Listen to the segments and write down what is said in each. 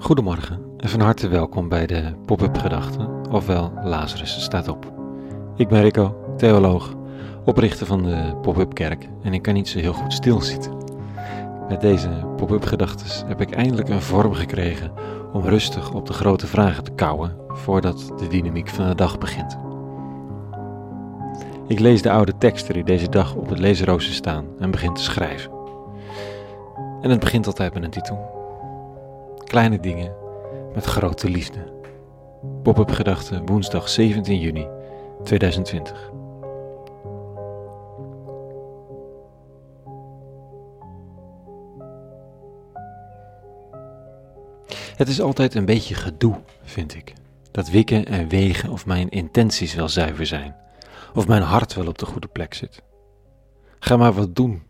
Goedemorgen en van harte welkom bij de Pop-up Gedachten, ofwel Lazarus staat op. Ik ben Rico, theoloog, oprichter van de Pop-up Kerk en ik kan niet zo heel goed stilzitten. Met deze Pop-up Gedachten heb ik eindelijk een vorm gekregen om rustig op de grote vragen te kouwen voordat de dynamiek van de dag begint. Ik lees de oude teksten die deze dag op het lezenrooster staan en begin te schrijven. En het begint altijd met een titel. Kleine dingen met grote liefde. Pop-up gedachten woensdag 17 juni 2020. Het is altijd een beetje gedoe, vind ik. Dat wikken en wegen of mijn intenties wel zuiver zijn. Of mijn hart wel op de goede plek zit. Ga maar wat doen.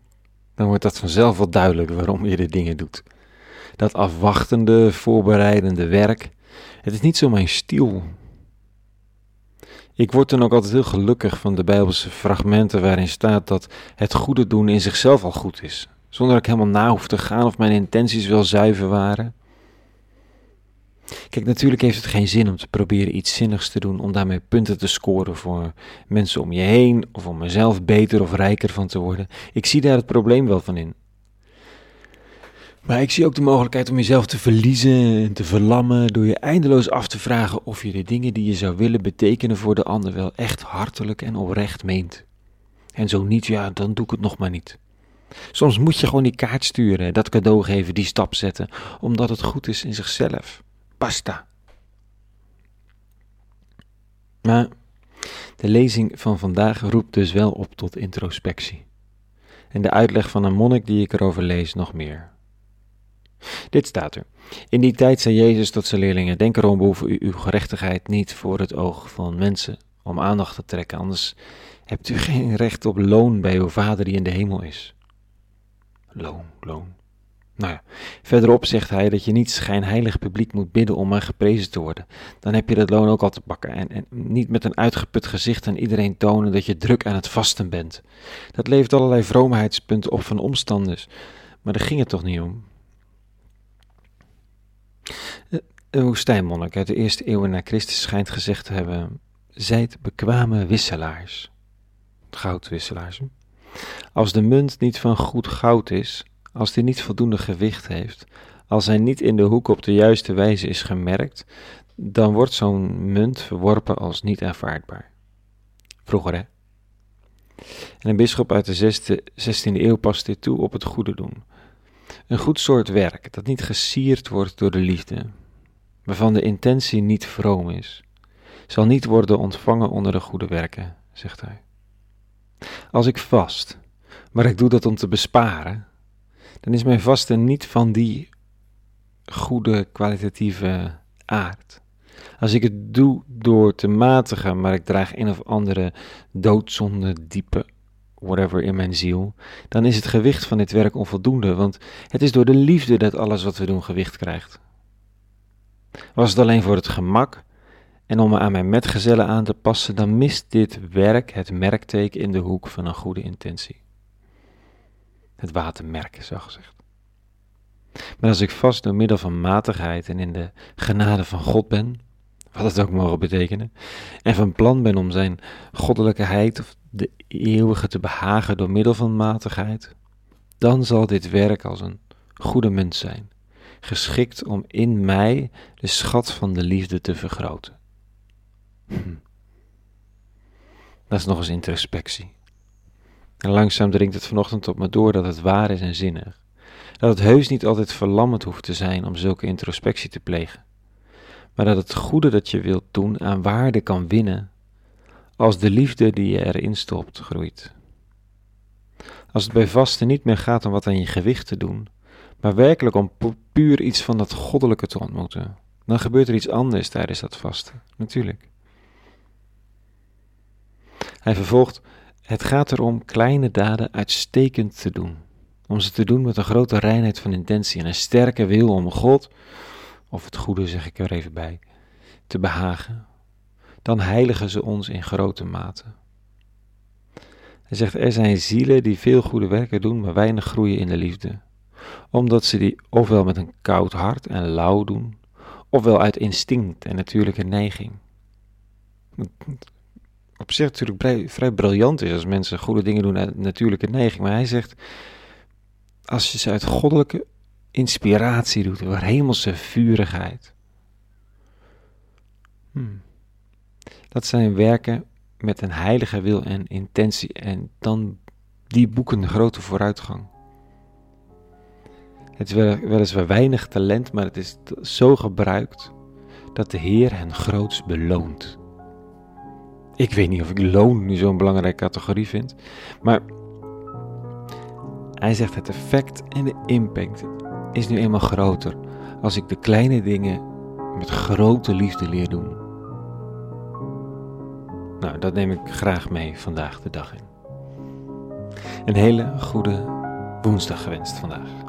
Dan wordt dat vanzelf wel duidelijk waarom je de dingen doet dat afwachtende, voorbereidende werk. Het is niet zo mijn stiel. Ik word dan ook altijd heel gelukkig van de Bijbelse fragmenten waarin staat dat het goede doen in zichzelf al goed is, zonder dat ik helemaal na hoef te gaan of mijn intenties wel zuiver waren. Kijk, natuurlijk heeft het geen zin om te proberen iets zinnigs te doen om daarmee punten te scoren voor mensen om je heen of om mezelf beter of rijker van te worden. Ik zie daar het probleem wel van in. Maar ik zie ook de mogelijkheid om jezelf te verliezen en te verlammen door je eindeloos af te vragen of je de dingen die je zou willen betekenen voor de ander wel echt hartelijk en oprecht meent. En zo niet, ja, dan doe ik het nog maar niet. Soms moet je gewoon die kaart sturen, dat cadeau geven, die stap zetten, omdat het goed is in zichzelf. Basta. Maar de lezing van vandaag roept dus wel op tot introspectie. En de uitleg van een monnik die ik erover lees nog meer. Dit staat er. In die tijd zei Jezus tot zijn leerlingen: Denk erom, behoeven u uw gerechtigheid niet voor het oog van mensen om aandacht te trekken, anders hebt u geen recht op loon bij uw Vader die in de hemel is. Loon, loon. Nou ja, verderop zegt hij dat je niet schijnheilig publiek moet bidden om maar geprezen te worden. Dan heb je dat loon ook al te pakken. En, en niet met een uitgeput gezicht aan iedereen tonen dat je druk aan het vasten bent. Dat levert allerlei vroomheidspunten op van omstanders. Maar daar ging het toch niet om. Een woestijnmonnik uit de eerste eeuwen na Christus schijnt gezegd te hebben: Zijt bekwame wisselaars. Goudwisselaars. Als de munt niet van goed goud is, als die niet voldoende gewicht heeft, als hij niet in de hoek op de juiste wijze is gemerkt, dan wordt zo'n munt verworpen als niet aanvaardbaar. Vroeger hè. En een bisschop uit de 16e eeuw past dit toe op het goede doen. Een goed soort werk dat niet gesierd wordt door de liefde, waarvan de intentie niet vroom is, zal niet worden ontvangen onder de goede werken, zegt hij. Als ik vast, maar ik doe dat om te besparen, dan is mijn vasten niet van die goede kwalitatieve aard. Als ik het doe door te matigen, maar ik draag een of andere doodzonde diepe whatever in mijn ziel, dan is het gewicht van dit werk onvoldoende, want het is door de liefde dat alles wat we doen gewicht krijgt. Was het alleen voor het gemak en om me aan mijn metgezellen aan te passen, dan mist dit werk het merkteken in de hoek van een goede intentie. Het watermerk, zo gezegd. Maar als ik vast door middel van matigheid en in de genade van God ben, wat het ook mogen betekenen, en van plan ben om zijn goddelijkheid of de eeuwige te behagen door middel van matigheid, dan zal dit werk als een goede munt zijn, geschikt om in mij de schat van de liefde te vergroten. Hm. Dat is nog eens introspectie. En langzaam dringt het vanochtend op me door dat het waar is en zinnig. Dat het heus niet altijd verlammend hoeft te zijn om zulke introspectie te plegen. Maar dat het goede dat je wilt doen aan waarde kan winnen als de liefde die je erin stopt groeit. Als het bij vasten niet meer gaat om wat aan je gewicht te doen, maar werkelijk om puur iets van dat goddelijke te ontmoeten, dan gebeurt er iets anders tijdens dat vasten, natuurlijk. Hij vervolgt: Het gaat erom kleine daden uitstekend te doen, om ze te doen met een grote reinheid van intentie en een sterke wil om God, of het goede zeg ik er even bij, te behagen, dan heiligen ze ons in grote mate. Hij zegt, er zijn zielen die veel goede werken doen, maar weinig groeien in de liefde, omdat ze die ofwel met een koud hart en lauw doen, ofwel uit instinct en natuurlijke neiging. Op zich natuurlijk vrij, vrij briljant is als mensen goede dingen doen uit natuurlijke neiging, maar hij zegt, als je ze uit goddelijke inspiratie doet, door hemelse vurigheid. Hmm. Dat zijn werken met een heilige wil en intentie en dan die boeken grote vooruitgang. Het is wel, weliswaar weinig talent, maar het is zo gebruikt dat de Heer hen groots beloont. Ik weet niet of ik loon nu zo'n belangrijke categorie vind, maar hij zegt het effect en de impact is nu eenmaal groter als ik de kleine dingen met grote liefde leer doen. Nou, dat neem ik graag mee vandaag de dag in. Een hele goede woensdag gewenst vandaag.